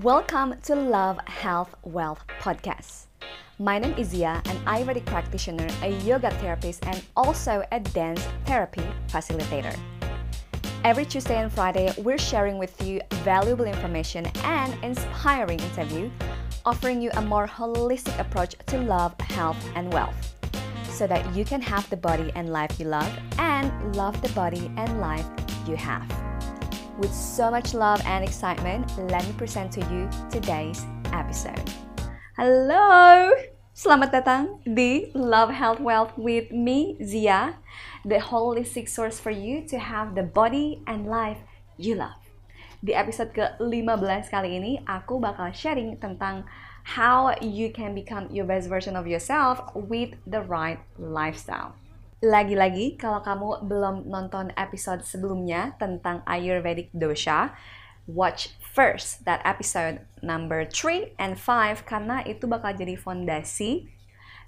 Welcome to Love, Health, Wealth podcast. My name is Zia, an Ayurvedic practitioner, a yoga therapist, and also a dance therapy facilitator. Every Tuesday and Friday, we're sharing with you valuable information and inspiring interview, offering you a more holistic approach to love, health, and wealth, so that you can have the body and life you love and love the body and life you have. With so much love and excitement, let me present to you today's episode. Halo, selamat datang di Love Health Wealth with me, Zia, the holistic source for you to have the body and life you love. Di episode ke-15 kali ini, aku bakal sharing tentang how you can become your best version of yourself with the right lifestyle. Lagi-lagi, kalau kamu belum nonton episode sebelumnya tentang Ayurvedic dosha, watch first that episode number 3 and 5 karena itu bakal jadi fondasi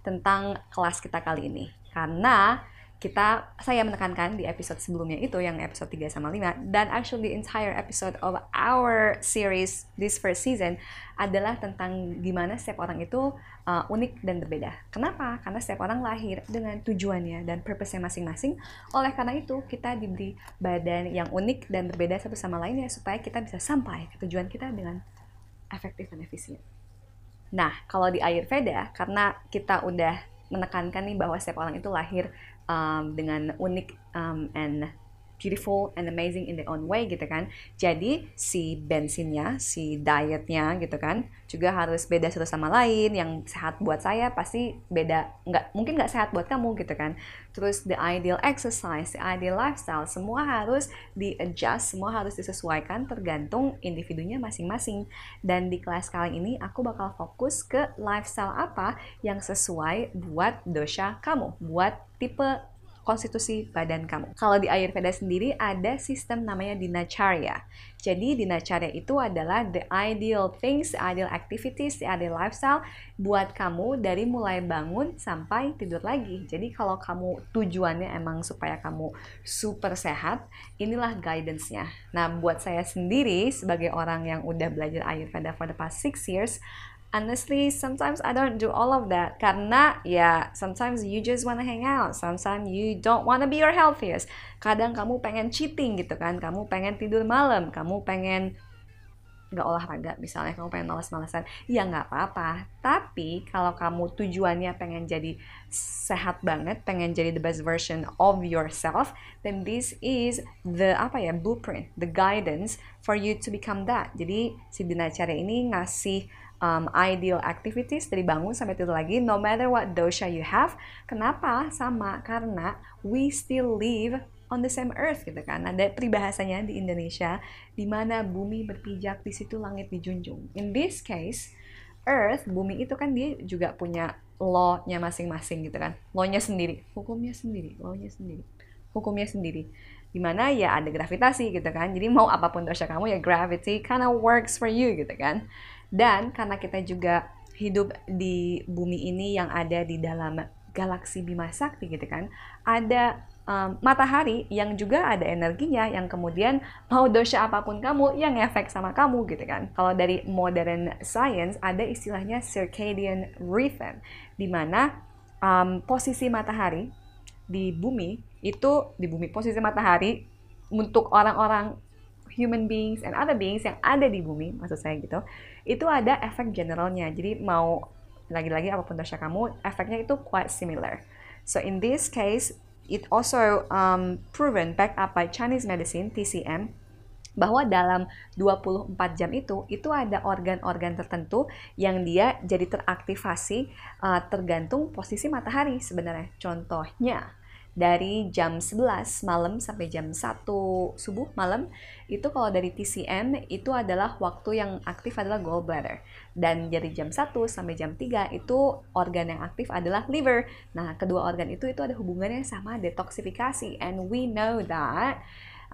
tentang kelas kita kali ini. Karena kita saya menekankan di episode sebelumnya itu yang episode 3 sama 5 dan actually the entire episode of our series this first season adalah tentang gimana setiap orang itu uh, unik dan berbeda. Kenapa? Karena setiap orang lahir dengan tujuannya dan purpose-nya masing-masing. Oleh karena itu, kita diberi badan yang unik dan berbeda satu sama lainnya supaya kita bisa sampai ke tujuan kita dengan efektif dan efisien. Nah, kalau di Ayurveda, karena kita udah menekankan nih bahwa setiap orang itu lahir um, dengan unik um, and beautiful and amazing in their own way gitu kan. Jadi si bensinnya, si dietnya gitu kan, juga harus beda satu sama lain. Yang sehat buat saya pasti beda, nggak mungkin nggak sehat buat kamu gitu kan. Terus the ideal exercise, the ideal lifestyle, semua harus di adjust, semua harus disesuaikan tergantung individunya masing-masing. Dan di kelas kali ini aku bakal fokus ke lifestyle apa yang sesuai buat dosha kamu, buat tipe konstitusi badan kamu. Kalau di Ayurveda sendiri ada sistem namanya Dinacharya. Jadi Dinacharya itu adalah the ideal things, the ideal activities, the ideal lifestyle buat kamu dari mulai bangun sampai tidur lagi. Jadi kalau kamu tujuannya emang supaya kamu super sehat, inilah guidance-nya. Nah, buat saya sendiri sebagai orang yang udah belajar Ayurveda for the past six years, honestly sometimes I don't do all of that. Karena ya sometimes you just wanna hang out. Sometimes you don't wanna be your healthiest. Kadang kamu pengen cheating gitu kan. Kamu pengen tidur malam. Kamu pengen nggak olahraga misalnya. Kamu pengen malas-malasan. Ya nggak apa-apa. Tapi kalau kamu tujuannya pengen jadi sehat banget pengen jadi the best version of yourself then this is the apa ya blueprint the guidance for you to become that. Jadi si Dinacharya ini ngasih um, ideal activities dari bangun sampai tidur lagi no matter what dosha you have. Kenapa? Sama karena we still live on the same earth gitu kan. Ada peribahasanya di Indonesia di mana bumi berpijak di situ langit dijunjung. In this case earth bumi itu kan dia juga punya law-nya masing-masing gitu kan. Law-nya sendiri hukumnya sendiri law-nya sendiri hukumnya sendiri. Di mana ya ada gravitasi gitu kan. Jadi mau apa pun dosha kamu ya gravity kind of works for you gitu kan dan karena kita juga hidup di bumi ini yang ada di dalam galaksi Bima Sakti gitu kan, ada um, matahari yang juga ada energinya yang kemudian mau dosa apa pun kamu yang efek sama kamu gitu kan. Kalau dari modern science ada istilahnya circadian rhythm di mana um, posisi matahari di bumi itu di bumi posisi matahari untuk orang-orang human beings and other beings yang ada di bumi maksud saya gitu itu ada efek generalnya jadi mau lagi-lagi apa pun dosa kamu efeknya itu quite similar so in this case it also um, proven back up by Chinese medicine TCM bahwa dalam 24 jam itu itu ada organ-organ tertentu yang dia jadi teraktivasi uh, tergantung posisi matahari sebenarnya. Contohnya dari jam 11 malam sampai jam 1 subuh malam itu kalau dari TCM itu adalah waktu yang aktif adalah gallbladder. Dan dari jam 1 sampai jam 3 itu organ yang aktif adalah liver. Nah kedua organ itu itu ada hubungannya sama detoksifikasi. And we know that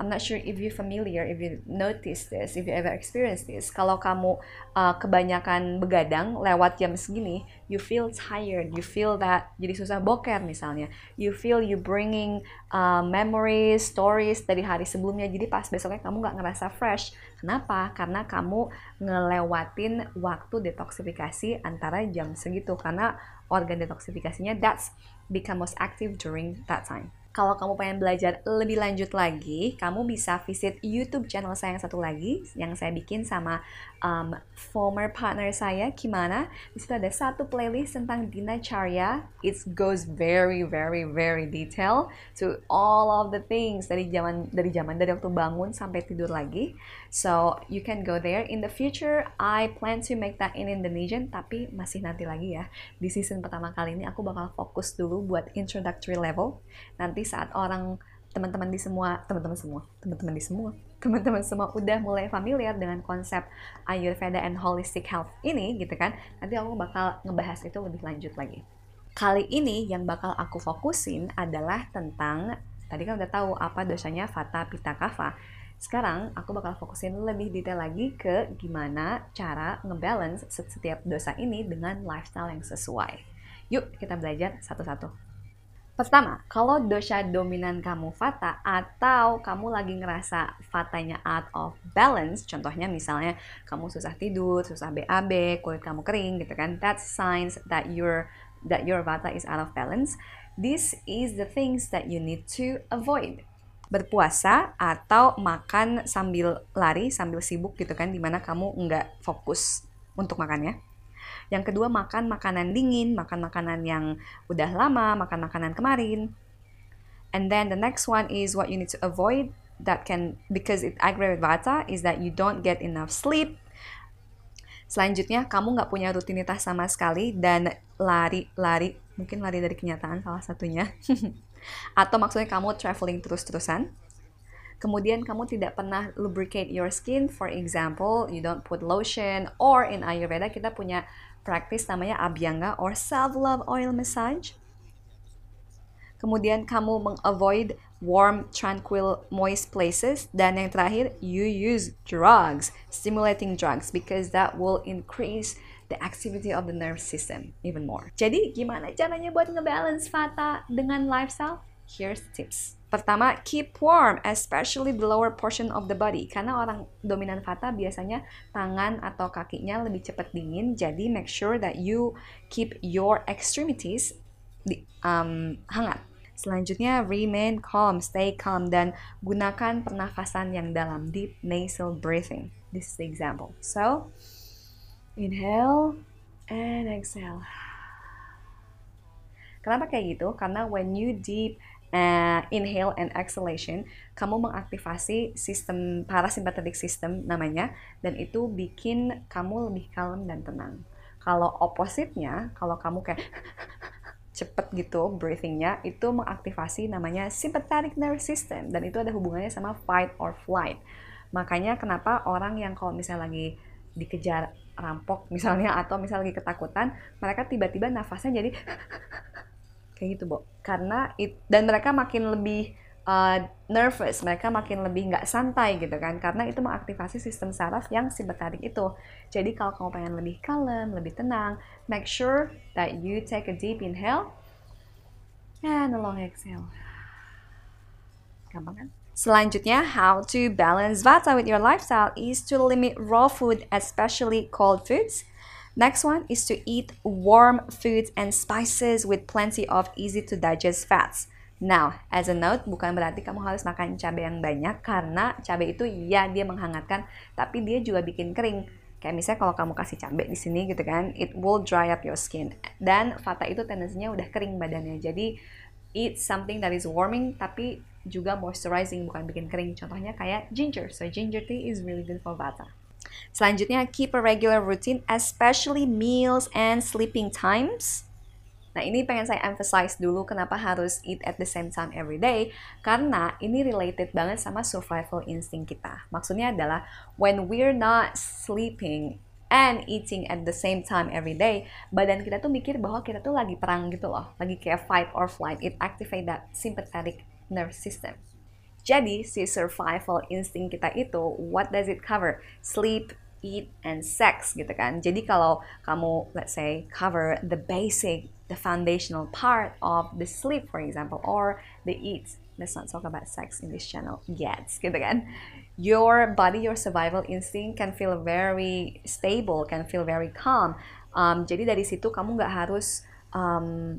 I'm not sure if you familiar, if you notice this, if you ever experience this. Kalau kamu uh, kebanyakan begadang lewat jam segini, you feel tired, you feel that jadi susah boker misalnya. You feel you bringing uh, memories, stories dari hari sebelumnya. Jadi pas besoknya kamu nggak ngerasa fresh. Kenapa? Karena kamu ngelewatin waktu detoksifikasi antara jam segitu. Karena organ detoksifikasinya that's become most active during that time kalau kamu pengen belajar lebih lanjut lagi, kamu bisa visit YouTube channel saya yang satu lagi yang saya bikin sama um, former partner saya, Kimana. Di situ ada satu playlist tentang Dina Charya. It goes very very very detail to all of the things dari zaman dari zaman dari waktu bangun sampai tidur lagi. So you can go there. In the future, I plan to make that in Indonesian, tapi masih nanti lagi ya. Di season pertama kali ini aku bakal fokus dulu buat introductory level. Nanti saat orang teman-teman di semua teman-teman semua teman-teman di semua teman-teman semua udah mulai familiar dengan konsep Ayurveda and holistic health ini gitu kan nanti aku bakal ngebahas itu lebih lanjut lagi kali ini yang bakal aku fokusin adalah tentang tadi kan udah tahu apa dosanya Vata Pitta Kapha sekarang aku bakal fokusin lebih detail lagi ke gimana cara ngebalance setiap dosa ini dengan lifestyle yang sesuai yuk kita belajar satu-satu Pertama, kalau dosa dominan kamu fata atau kamu lagi ngerasa fatanya out of balance, contohnya misalnya kamu susah tidur, susah BAB, kulit kamu kering gitu kan, that's signs that your that your vata is out of balance. This is the things that you need to avoid. Berpuasa atau makan sambil lari, sambil sibuk gitu kan, di mana kamu nggak fokus untuk makannya yang kedua makan makanan dingin, makan makanan yang udah lama, makan makanan kemarin. And then the next one is what you need to avoid that can because it aggravate vata is that you don't get enough sleep. Selanjutnya kamu nggak punya rutinitas sama sekali dan lari-lari mungkin lari dari kenyataan salah satunya. Atau maksudnya kamu traveling terus-terusan. Kemudian kamu tidak pernah lubricate your skin, for example, you don't put lotion or in Ayurveda kita punya practice namanya Abhyanga or self-love oil massage. Kemudian kamu mengavoid warm, tranquil, moist places. Dan yang terakhir, you use drugs, stimulating drugs, because that will increase the activity of the nerve system even more. Jadi gimana caranya buat ngebalance Vata dengan lifestyle? Here's tips. Pertama, keep warm, especially the lower portion of the body. Karena orang dominan vata biasanya tangan atau kakinya lebih cepat dingin, jadi make sure that you keep your extremities um, hangat. Selanjutnya, remain calm, stay calm, dan gunakan pernafasan yang dalam, deep nasal breathing. This is the example. So, inhale and exhale. Kenapa kayak gitu? Karena when you deep uh, inhale and exhalation, kamu mengaktifasi sistem parasympathetic system namanya, dan itu bikin kamu lebih kalem dan tenang. Kalau opposite-nya, kalau kamu kayak cepet gitu breathingnya, itu mengaktifasi namanya sympathetic nervous system, dan itu ada hubungannya sama fight or flight. Makanya kenapa orang yang kalau misalnya lagi dikejar rampok misalnya atau misalnya lagi ketakutan, mereka tiba-tiba nafasnya jadi kayak gitu Bo. Karena it, dan mereka makin lebih uh, nervous mereka makin lebih nggak santai gitu kan karena itu mengaktifasi sistem saraf yang simpatik itu. Jadi kalau kamu pengen lebih kalem lebih tenang make sure that you take a deep inhale and a long exhale gampang kan Selanjutnya, how to balance Vata with your lifestyle is to limit raw food, especially cold foods, Next one is to eat warm foods and spices with plenty of easy to digest fats. Now, as a note, bukan berarti kamu harus makan cabai yang banyak karena cabai itu ya dia menghangatkan, tapi dia juga bikin kering. Kayak misalnya kalau kamu kasih cabai di sini gitu kan, it will dry up your skin. Dan fata itu tendensinya udah kering badannya. Jadi eat something that is warming tapi juga moisturizing bukan bikin kering. Contohnya kayak ginger. So ginger tea is really good for vata. Selanjutnya, keep a regular routine, especially meals and sleeping times. Nah, ini pengen saya emphasize dulu kenapa harus eat at the same time every day. Karena ini related banget sama survival instinct kita. Maksudnya adalah, when we're not sleeping and eating at the same time every day, badan kita tuh mikir bahwa kita tuh lagi perang gitu loh. Lagi kayak fight or flight. It activate that sympathetic nervous system. Jadi si survival instinct kita itu, what does it cover? Sleep, eat, and sex gitu kan. Jadi kalau kamu let's say cover the basic, the foundational part of the sleep for example, or the eat. Let's not talk about sex in this channel yet, gitu kan. Your body, your survival instinct can feel very stable, can feel very calm. Um, jadi dari situ kamu nggak harus um,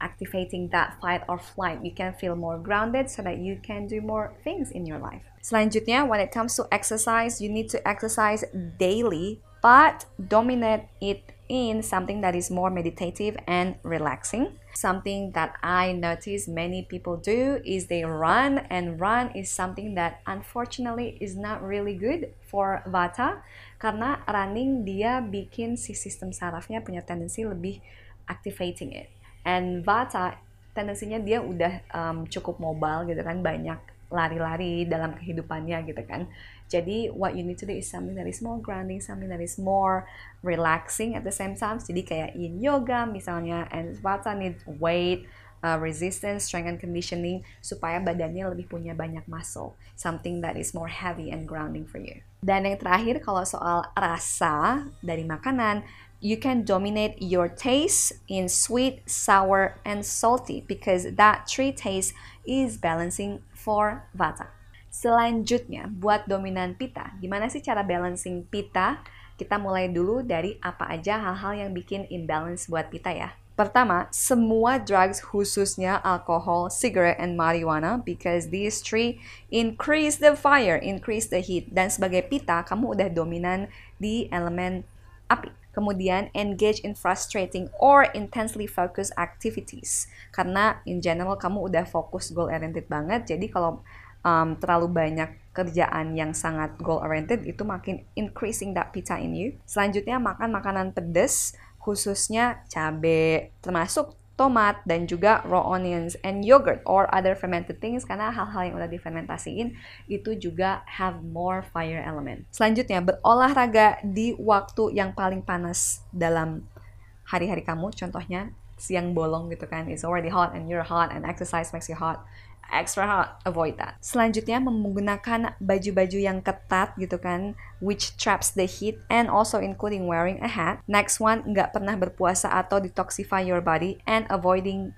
activating that fight or flight. You can feel more grounded so that you can do more things in your life. Selanjutnya, when it comes to exercise, you need to exercise daily, but dominate it in something that is more meditative and relaxing. Something that I notice many people do is they run, and run is something that unfortunately is not really good for Vata karena running dia bikin si sistem sarafnya punya tendensi lebih activating it. And Vata tendensinya dia udah um, cukup mobile gitu kan, banyak lari-lari dalam kehidupannya gitu kan. Jadi what you need to do is something that is more grounding, something that is more relaxing at the same time. Jadi kayak in yoga misalnya, and Vata need weight, uh, resistance, strength and conditioning supaya badannya lebih punya banyak muscle. Something that is more heavy and grounding for you. Dan yang terakhir kalau soal rasa dari makanan, you can dominate your taste in sweet, sour, and salty because that three taste is balancing for Vata. Selanjutnya, buat dominan pita, gimana sih cara balancing pita? Kita mulai dulu dari apa aja hal-hal yang bikin imbalance buat pita ya. Pertama, semua drugs khususnya alkohol, cigarette, and marijuana because these three increase the fire, increase the heat. Dan sebagai pita, kamu udah dominan di elemen api. Kemudian engage in frustrating or intensely focused activities. Karena in general kamu udah fokus goal oriented banget. Jadi kalau um, terlalu banyak kerjaan yang sangat goal oriented itu makin increasing that pita in you. Selanjutnya makan makanan pedas khususnya cabai termasuk tomat dan juga raw onions and yogurt or other fermented things. Karena hal-hal yang udah difermentasiin itu juga have more fire element. Selanjutnya berolahraga di waktu yang paling panas dalam hari-hari kamu. Contohnya siang bolong gitu kan. It's already hot and you're hot and exercise makes you hot extra hot, avoid that. Selanjutnya menggunakan baju-baju yang ketat gitu kan, which traps the heat and also including wearing a hat. Next one, nggak pernah berpuasa atau detoxify your body and avoiding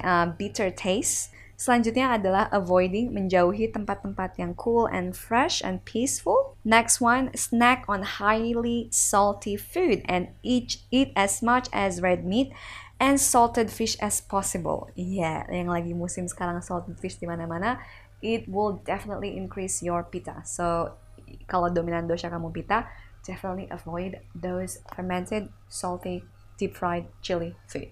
uh, bitter taste. Selanjutnya adalah avoiding menjauhi tempat-tempat yang cool and fresh and peaceful. Next one, snack on highly salty food and eat eat as much as red meat and salted fish as possible. Iya, yeah, yang lagi musim sekarang salted fish di mana-mana, it will definitely increase your pita. So, kalau dominan dosha kamu pita, definitely avoid those fermented, salty, deep fried chili food.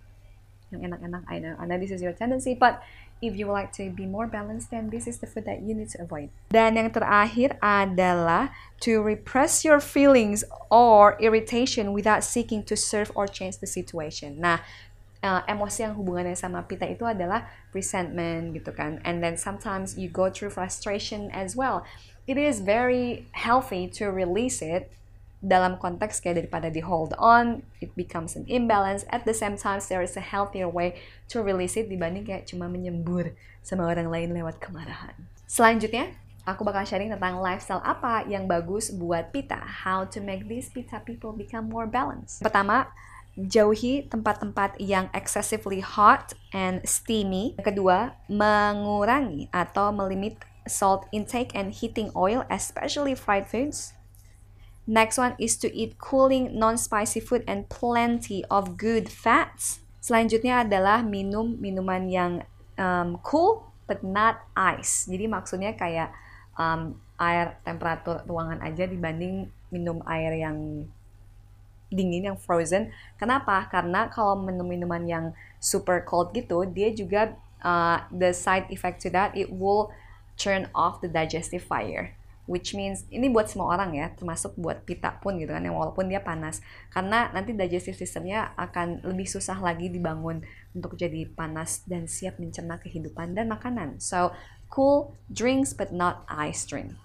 Yang enak-enak, I know. I know this is your tendency, but if you would like to be more balanced, then this is the food that you need to avoid. Dan yang terakhir adalah to repress your feelings or irritation without seeking to serve or change the situation. Nah, uh, emosi yang hubungannya sama pita itu adalah resentment gitu kan. And then sometimes you go through frustration as well. It is very healthy to release it dalam konteks kayak daripada di hold on it becomes an imbalance. At the same time there is a healthier way to release it dibanding kayak cuma menyembur sama orang lain lewat kemarahan. Selanjutnya aku bakal sharing tentang lifestyle apa yang bagus buat pita. How to make these pita people become more balanced. Pertama jauhi tempat-tempat yang excessively hot and steamy. Yang kedua, mengurangi atau melimit salt intake and heating oil, especially fried foods. Next one is to eat cooling, non-spicy food and plenty of good fats. Selanjutnya adalah minum minuman yang um, cool but not ice. Jadi maksudnya kayak um, air temperatur ruangan aja dibanding minum air yang dingin yang frozen. Kenapa? Karena kalau minum minuman yang super cold gitu, dia juga uh, the side effect to that it will turn off the digestive fire. Which means ini buat semua orang ya, termasuk buat pita pun gitu kan, yang walaupun dia panas. Karena nanti digestive systemnya akan lebih susah lagi dibangun untuk jadi panas dan siap mencerna kehidupan dan makanan. So, cool drinks but not ice drink.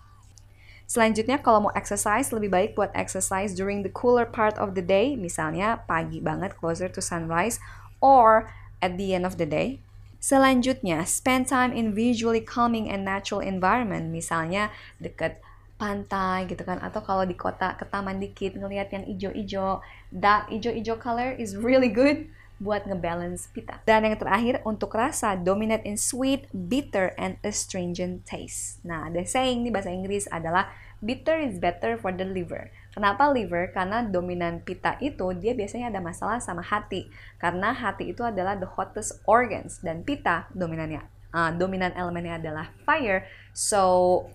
Selanjutnya kalau mau exercise lebih baik buat exercise during the cooler part of the day, misalnya pagi banget closer to sunrise or at the end of the day. Selanjutnya, spend time in visually calming and natural environment. Misalnya deket pantai gitu kan atau kalau di kota ke taman dikit ngelihat yang ijo-ijo that ijo-ijo color is really good buat ngebalance pita. Dan yang terakhir untuk rasa dominate in sweet, bitter, and astringent taste. Nah, the saying di bahasa Inggris adalah bitter is better for the liver. Kenapa liver? Karena dominan pita itu dia biasanya ada masalah sama hati. Karena hati itu adalah the hottest organs dan pita dominannya uh, dominan elemennya adalah fire. So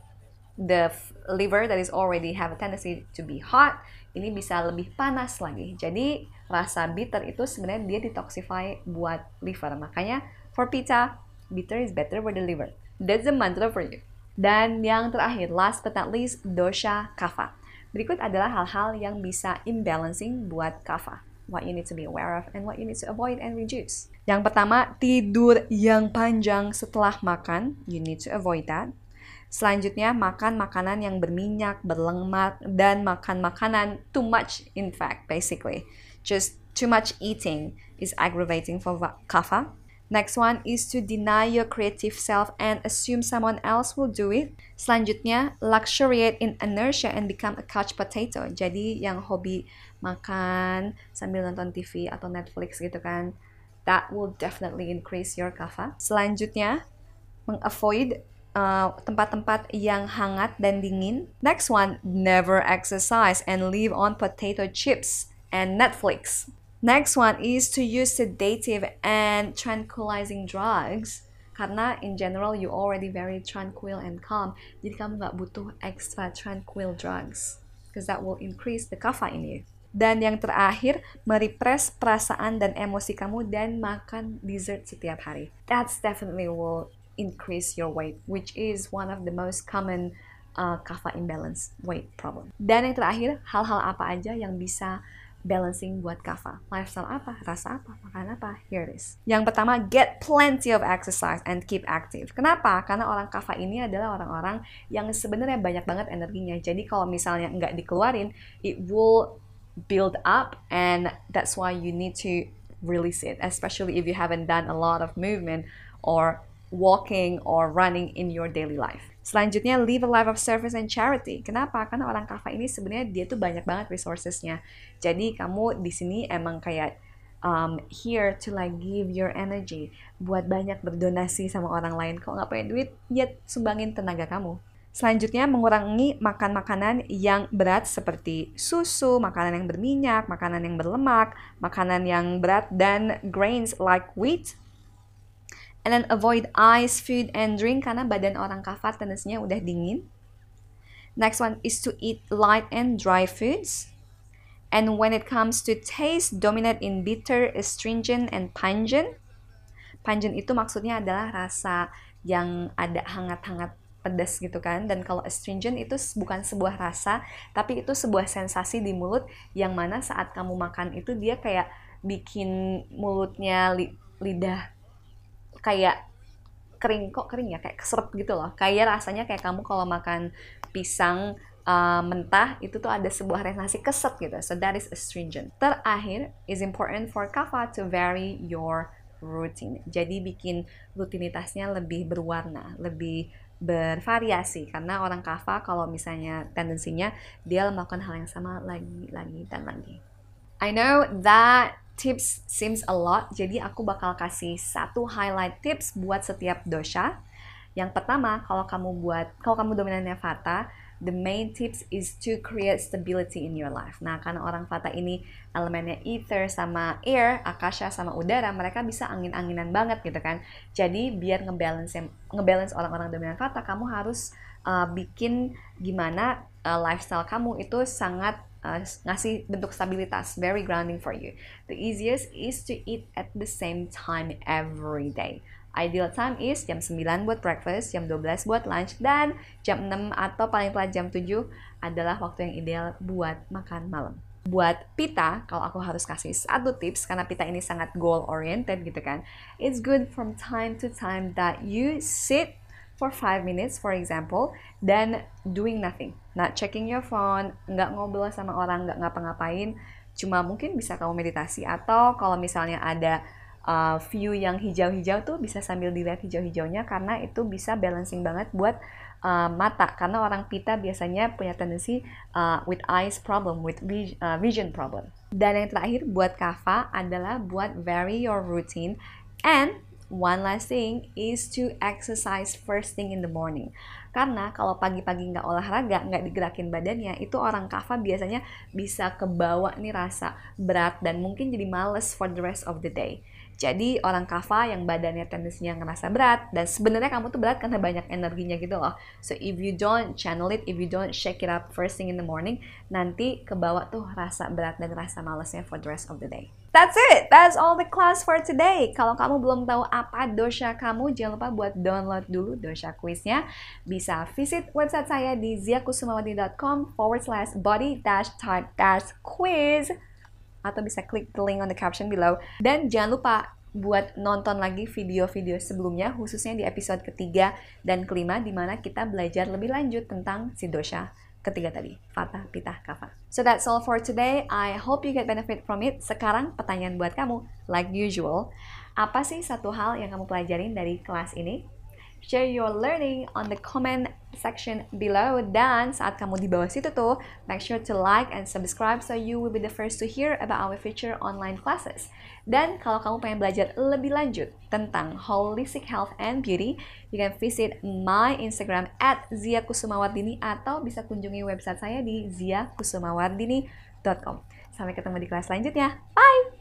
the liver that is already have a tendency to be hot ini bisa lebih panas lagi. Jadi rasa bitter itu sebenarnya dia detoxify buat liver. Makanya for pita bitter is better for the liver. That's the mantra for you. Dan yang terakhir, last but not least, dosha kapha. Berikut adalah hal-hal yang bisa imbalancing buat kava. What you need to be aware of and what you need to avoid and reduce. Yang pertama, tidur yang panjang setelah makan. You need to avoid that. Selanjutnya, makan makanan yang berminyak, berlemak, dan makan makanan too much in fact, basically. Just too much eating is aggravating for kapha. Next one is to deny your creative self and assume someone else will do it. Selanjutnya, luxuriate in inertia and become a couch potato. Jadi yang hobi makan sambil nonton TV atau Netflix gitu kan, that will definitely increase your kapha. Selanjutnya, mengavoid uh, tempat-tempat uh, yang hangat dan dingin. Next one, never exercise and live on potato chips and Netflix. Next one is to use sedative and tranquilizing drugs. Karena in general you already very tranquil and calm. Jadi kamu nggak butuh extra tranquil drugs because that will increase the kapha in you. Dan yang terakhir merepress perasaan dan emosi kamu dan makan dessert setiap hari. That's definitely will increase your weight which is one of the most common uh, imbalance weight problem. Dan yang terakhir hal-hal apa aja yang bisa balancing buat kava. Lifestyle apa? Rasa apa? Makan apa? Here it is. Yang pertama, get plenty of exercise and keep active. Kenapa? Karena orang kava ini adalah orang-orang yang sebenarnya banyak banget energinya. Jadi kalau misalnya nggak dikeluarin, it will build up and that's why you need to release it. Especially if you haven't done a lot of movement or walking or running in your daily life. Selanjutnya, live a life of service and charity. Kenapa? Karena orang kava ini sebenarnya dia tuh banyak banget resourcesnya. Jadi kamu di sini emang kayak um, here to like give your energy buat banyak berdonasi sama orang lain. Kalau nggak punya duit, ya sumbangin tenaga kamu. Selanjutnya, mengurangi makan makanan yang berat seperti susu, makanan yang berminyak, makanan yang berlemak, makanan yang berat, dan grains like wheat, And then avoid ice, food, and drink karena badan orang kafat tendensinya udah dingin. Next one is to eat light and dry foods. And when it comes to taste, dominate in bitter, astringent, and pungent. Pungent itu maksudnya adalah rasa yang ada hangat-hangat pedas gitu kan dan kalau astringent itu bukan sebuah rasa tapi itu sebuah sensasi di mulut yang mana saat kamu makan itu dia kayak bikin mulutnya li lidah kayak kering kok kering ya? Kayak keserap gitu loh. Kayak rasanya kayak kamu kalau makan pisang uh, mentah itu tuh ada sebuah sensasi keset gitu. So that is astringent. Terakhir is important for kava to vary your routine. Jadi bikin rutinitasnya lebih berwarna lebih bervariasi. Karena orang kava kalau misalnya tendensinya dia melakukan hal yang sama lagi lagi dan lagi. I know that tips seems a lot, jadi aku bakal kasih satu highlight tips buat setiap dosha. Yang pertama, kalau kamu buat, kalau kamu dominannya Vata, the main tips is to create stability in your life. Nah, karena orang Vata ini elemennya ether sama air, akasha sama udara, mereka bisa angin-anginan banget gitu kan. Jadi biar ngebalance ngebalance orang-orang dominan Vata, kamu harus uh, bikin gimana uh, lifestyle kamu itu sangat uh, ngasih bentuk stabilitas, very grounding for you. The easiest is to eat at the same time every day. Ideal time is jam 9 buat breakfast, jam 12 buat lunch, dan jam 6 atau paling telat jam 7 adalah waktu yang ideal buat makan malam. Buat pita, kalau aku harus kasih satu tips, karena pita ini sangat goal oriented gitu kan, it's good from time to time that you sit for 5 minutes for example dan doing nothing. Not checking your phone nggak ngobrol sama orang nggak ngapa-ngapain. Cuma mungkin bisa kamu meditasi. Atau kalau misalnya ada uh, view yang hijau-hijau tuh bisa sambil dilihat hijau-hijaunya karena itu bisa balancing banget buat uh, mata. Karena orang pita biasanya punya tendensi uh, with eyes problem, with uh, vision problem. Dan yang terakhir buat kava adalah buat vary your routine and one last thing is to exercise first thing in the morning. Karena kalau pagi-pagi nggak olahraga, nggak digerakin badannya, itu orang kava biasanya bisa kebawa nih rasa berat dan mungkin jadi males for the rest of the day. Jadi orang kava yang badannya tendensinya ngerasa berat dan sebenarnya kamu tuh berat karena banyak energinya gitu loh. So if you don't channel it, if you don't shake it up first thing in the morning, nanti kebawa tuh rasa berat dan rasa malesnya for the rest of the day. That's it. That's all the class for today. Kalau kamu belum tahu apa dosha kamu, jangan lupa buat download dulu dosha quiznya. Bisa visit website saya di ziakusumawati.com forward slash body dash type dash quiz atau bisa klik the link on the caption below. Dan jangan lupa buat nonton lagi video-video sebelumnya, khususnya di episode ketiga dan kelima, di mana kita belajar lebih lanjut tentang si dosha ketiga tadi, Fata, Pita, Kapha. So that's all for today. I hope you get benefit from it. Sekarang pertanyaan buat kamu, like usual, apa sih satu hal yang kamu pelajarin dari kelas ini? Share your learning on the comment section below. Dan saat kamu di bawah situ tuh make sure to like and subscribe so you will be the first to hear about our future online classes. Dan kalau kamu pengen belajar lebih lanjut tentang holistic health and beauty you can visit my instagram at Zia Kusumawardini atau bisa kunjungi website saya di ziakusumawardini.com sampai ketemu di kelas selanjutnya. Bye